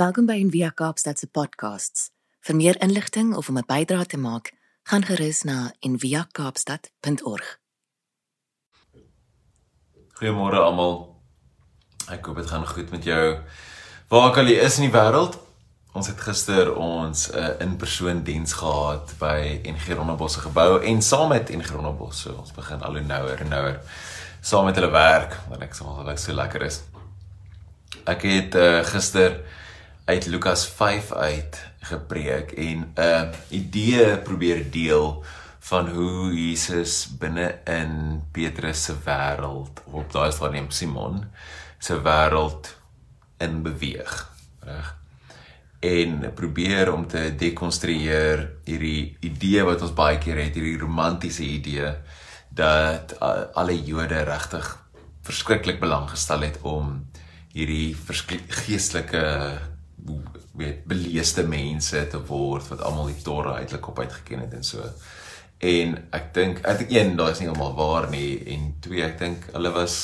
Welkom by Envia Kaapstad se podcasts. Vir meer inligting of om 'n bydrae te maak, gaan gerus na enviakaapstad.org. Goeiemôre almal. Ek hoop dit gaan goed met jou. Waar al jy is in die wêreld. Ons het gister ons 'n uh, in-persoon diens gehad by NG Rondebos se gebou en saam met NG Rondebos, so ons begin al hoe nouer en nouer saam met hulle werk, want ek sê maar dit so lekker is. Ek het uh, gister uit Lukas 5 uit gepreek en 'n uh, idee probeer deel van hoe Jesus binne in Petrus se wêreld op daai stadium Simon se wêreld in beweeg, reg? En probeer om te dekonstrueer hierdie idee wat ons baie keer het, hierdie romantiese idee dat uh, alle Jode regtig verskriklik belang gestel het om hierdie geestelike weet beleeste mense te word wat almal die Torah uitlik op uitgeken het en so. En ek dink ek dink een daar is nie almal waar nie en twee ek dink hulle was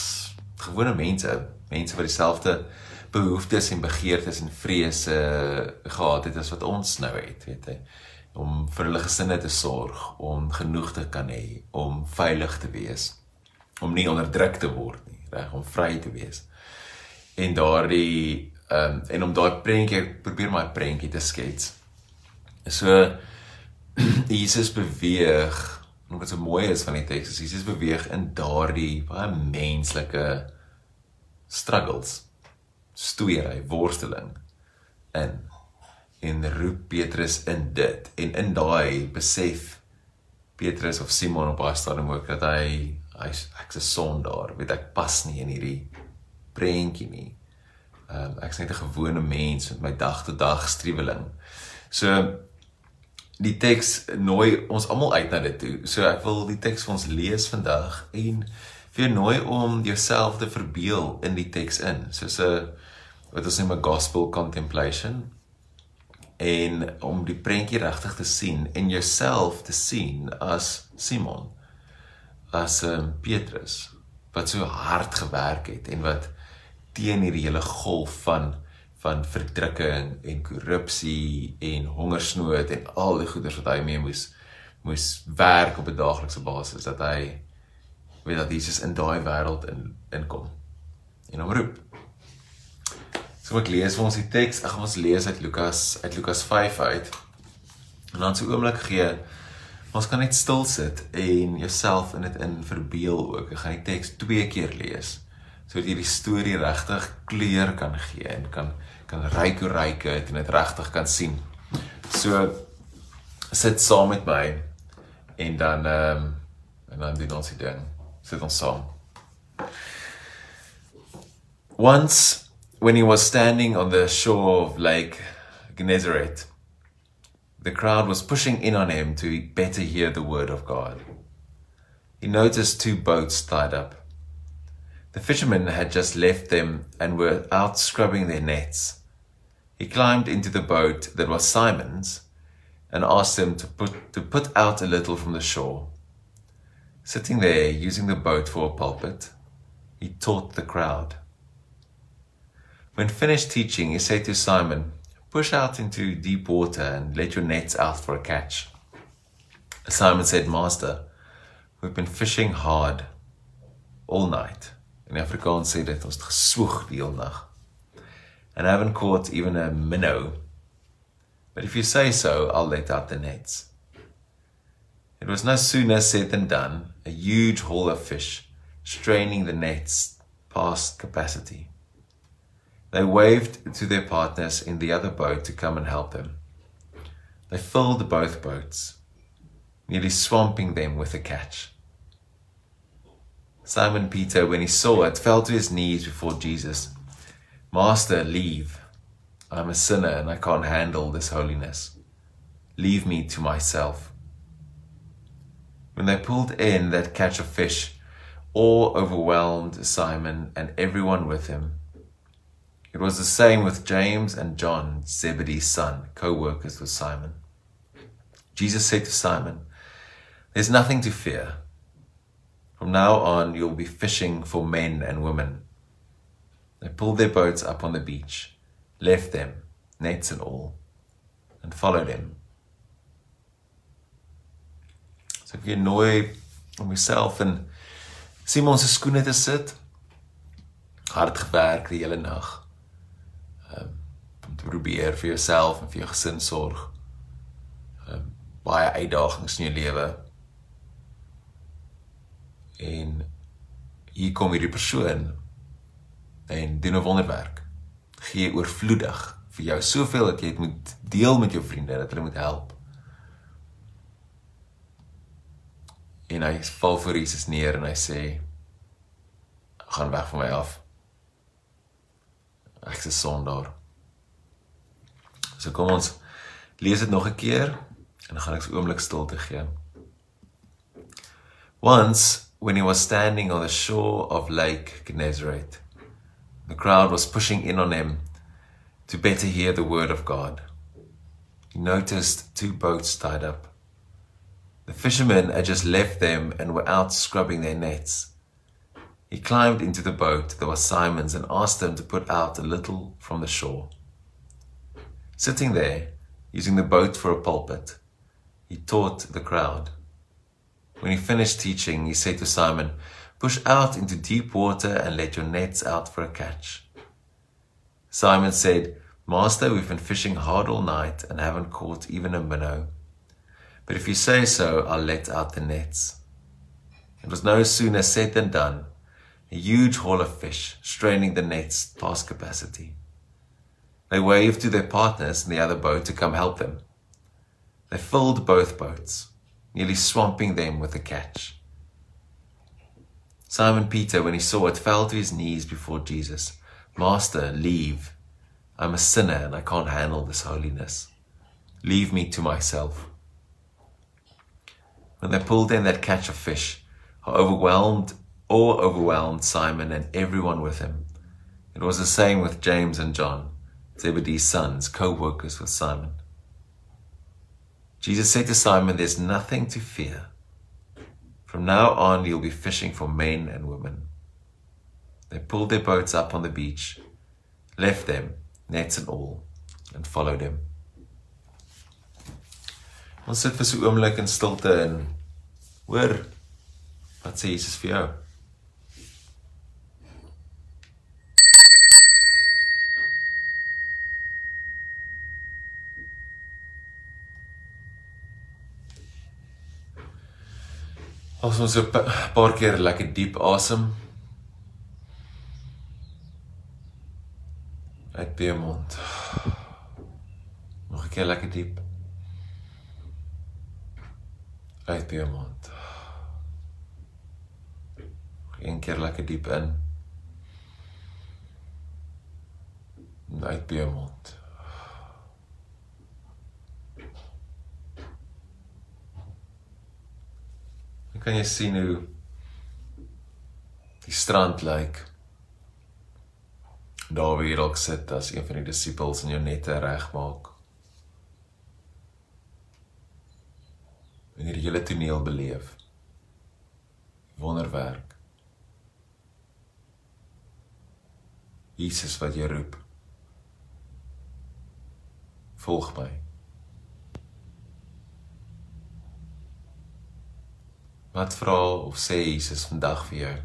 gewone mense, mense wat dieselfde behoeftes en begeertes en vrese gehad het as wat ons nou het, weet jy om vir hulle gesinne te sorg, om genoeg te kan hê, om veilig te wees, om nie onderdruk te word nie, reg, om vry te wees. En daardie ehm um, en om daai prentjie probeer my prentjie te skets. So Jesus beweeg, en wat so mooi is van die teks, is Jesus beweeg in daardie baie menslike struggles, stoeiery, worsteling in en roep Petrus in dit. En in daai besef Petrus of Simon op daai stadium ook dat hy hy's ek's 'n sondaar, weet ek pas nie in hierdie prentjie nie um, ek's net 'n gewone mens met my dag tot dag struweling. So die teks nooi ons almal uit na dit toe. So ek wil die teks vir ons lees vandag en vir nooi om jouself te verbeel in die teks in. Soos 'n wat ons noem 'n gospel contemplation en om die prentjie regtig te sien en jouself te sien as Simon as um, Petrus wat so hard gewerk het en wat teen hierdie hele golf van van verdrukking en korrupsie en hongersnood en al die goeders wat hy mee moes moes werk op 'n daaglikse basis dat hy weet dat Jesus in daai wêreld in inkom en hom roep. So ek lees vir ons die teks. Ek gaan ons lees uit Lukas uit Lukas 5 uit. En dan so 'n oomblik gee ons kan net stil sit en jouself in dit in verbeel ook. Ek gaan die teks twee keer lees sodat jy die storie regtig kleur kan gee en kan kan ryk hoe ryk dit en dit regtig kan sien. So sit saam met my en dan ehm um, en dan doen ons dit dan. Sit ons saam. Once when he was standing on the shore of Lake Gennesaret, the crowd was pushing in on him to better hear the word of God. He noticed two boats tied up. The fishermen had just left them and were out scrubbing their nets. He climbed into the boat that was Simon's and asked them to put, to put out a little from the shore. Sitting there, using the boat for a pulpit, he taught the crowd. When finished teaching, he said to Simon, Push out into deep water and let your nets out for a catch. Simon said, Master, we've been fishing hard all night In Afrikaans sê dit ons het geswoeg die hele nag. And I haven't caught even a minnow. But if you say so, I'll let out the nets. It was no sooner said than done, a huge haul of fish, straining the nets past capacity. They waved to their partners in the other boat to come and help them. They filled both boats, nearly swamping them with a catch. Simon Peter, when he saw it, fell to his knees before Jesus. Master, leave. I'm a sinner and I can't handle this holiness. Leave me to myself. When they pulled in that catch of fish, awe overwhelmed Simon and everyone with him. It was the same with James and John, Zebedee's son, co workers with Simon. Jesus said to Simon, There's nothing to fear. From now on, you'll be fishing for men and women. They pulled their boats up on the beach, left them, nets and all, and followed him. So ek wil nooi om myself in Simon se skoene te sit. Hard gewerk die hele nag. Um, om te probeer vir jouself en vir jou gesin sorg. Um, baie uitdagings in jou lewe. En hier kom hierdie persoon en doen 'n wonderwerk. Gee oorvloedig vir jou soveel dat jy dit moet deel met jou vriende dat hulle moet help. En hy val voor Jesus neer en hy sê gaan weg van my af. Ek is sondaar. So kom ons lees dit nog 'n keer en dan gaan ek 'n oomblik stilte gee. Once when he was standing on the shore of Lake Gennesaret The crowd was pushing in on him to better hear the word of God. He noticed two boats tied up. The fishermen had just left them and were out scrubbing their nets. He climbed into the boat that was Simon's and asked them to put out a little from the shore. Sitting there, using the boat for a pulpit, he taught the crowd. When he finished teaching, he said to Simon, Push out into deep water and let your nets out for a catch. Simon said, Master, we've been fishing hard all night and haven't caught even a minnow. But if you say so, I'll let out the nets. It was no sooner said than done. A huge haul of fish, straining the nets past capacity. They waved to their partners in the other boat to come help them. They filled both boats, nearly swamping them with the catch. Simon Peter, when he saw it, fell to his knees before Jesus. Master, leave. I'm a sinner and I can't handle this holiness. Leave me to myself. When they pulled in that catch of fish, how overwhelmed, awe overwhelmed Simon and everyone with him. It was the same with James and John, Zebedee's sons, co workers with Simon. Jesus said to Simon, There's nothing to fear. From now on, you'll be fishing for men and women. They pulled their boats up on the beach, left them, nets and all, and followed him. Ons sit vir so 'n oomblik in stilte en hoor wat sê Jesus vir jou? As ons 'n paar keer lekker diep asem. Uit jou mond. Nog 'n keer lekker diep. Uit jou mond. Een keer lekker diep in. Uit jou mond. Kan jy sien hoe die strand lyk. Daar waar jy dalk sit as een van die disippels en jou nette regmaak. En hierdie hele toneel beleef. Wonderwerk. Jesus wat jy roep. Volg my. Wat vra of sê Jesus vandag vir jou?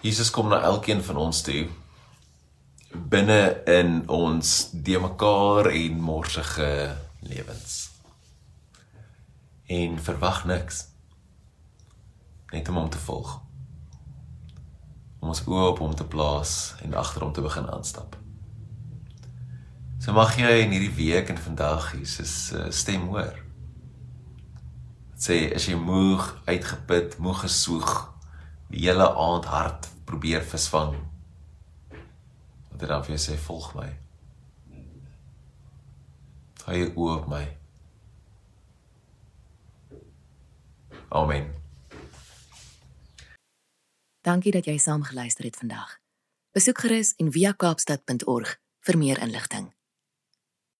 Jesus kom na elkeen van ons toe binne in ons de mekaar en morsige lewens. En verwag niks net om hom te volg. Om ons oë op hom te plaas en agter hom te begin aanstap. So mag jy in hierdie week en vandag Jesus se stem hoor. Dit sê as jy moeg, uitgeput, moeg gesoeg, die hele aand hard probeer visvang. Dat hy dan vir jou sê volg my. Hou jou oë op my. Amen. Dankie dat jy saam geluister het vandag. Besoek gerus en via kaapstad.org vir meer inligting.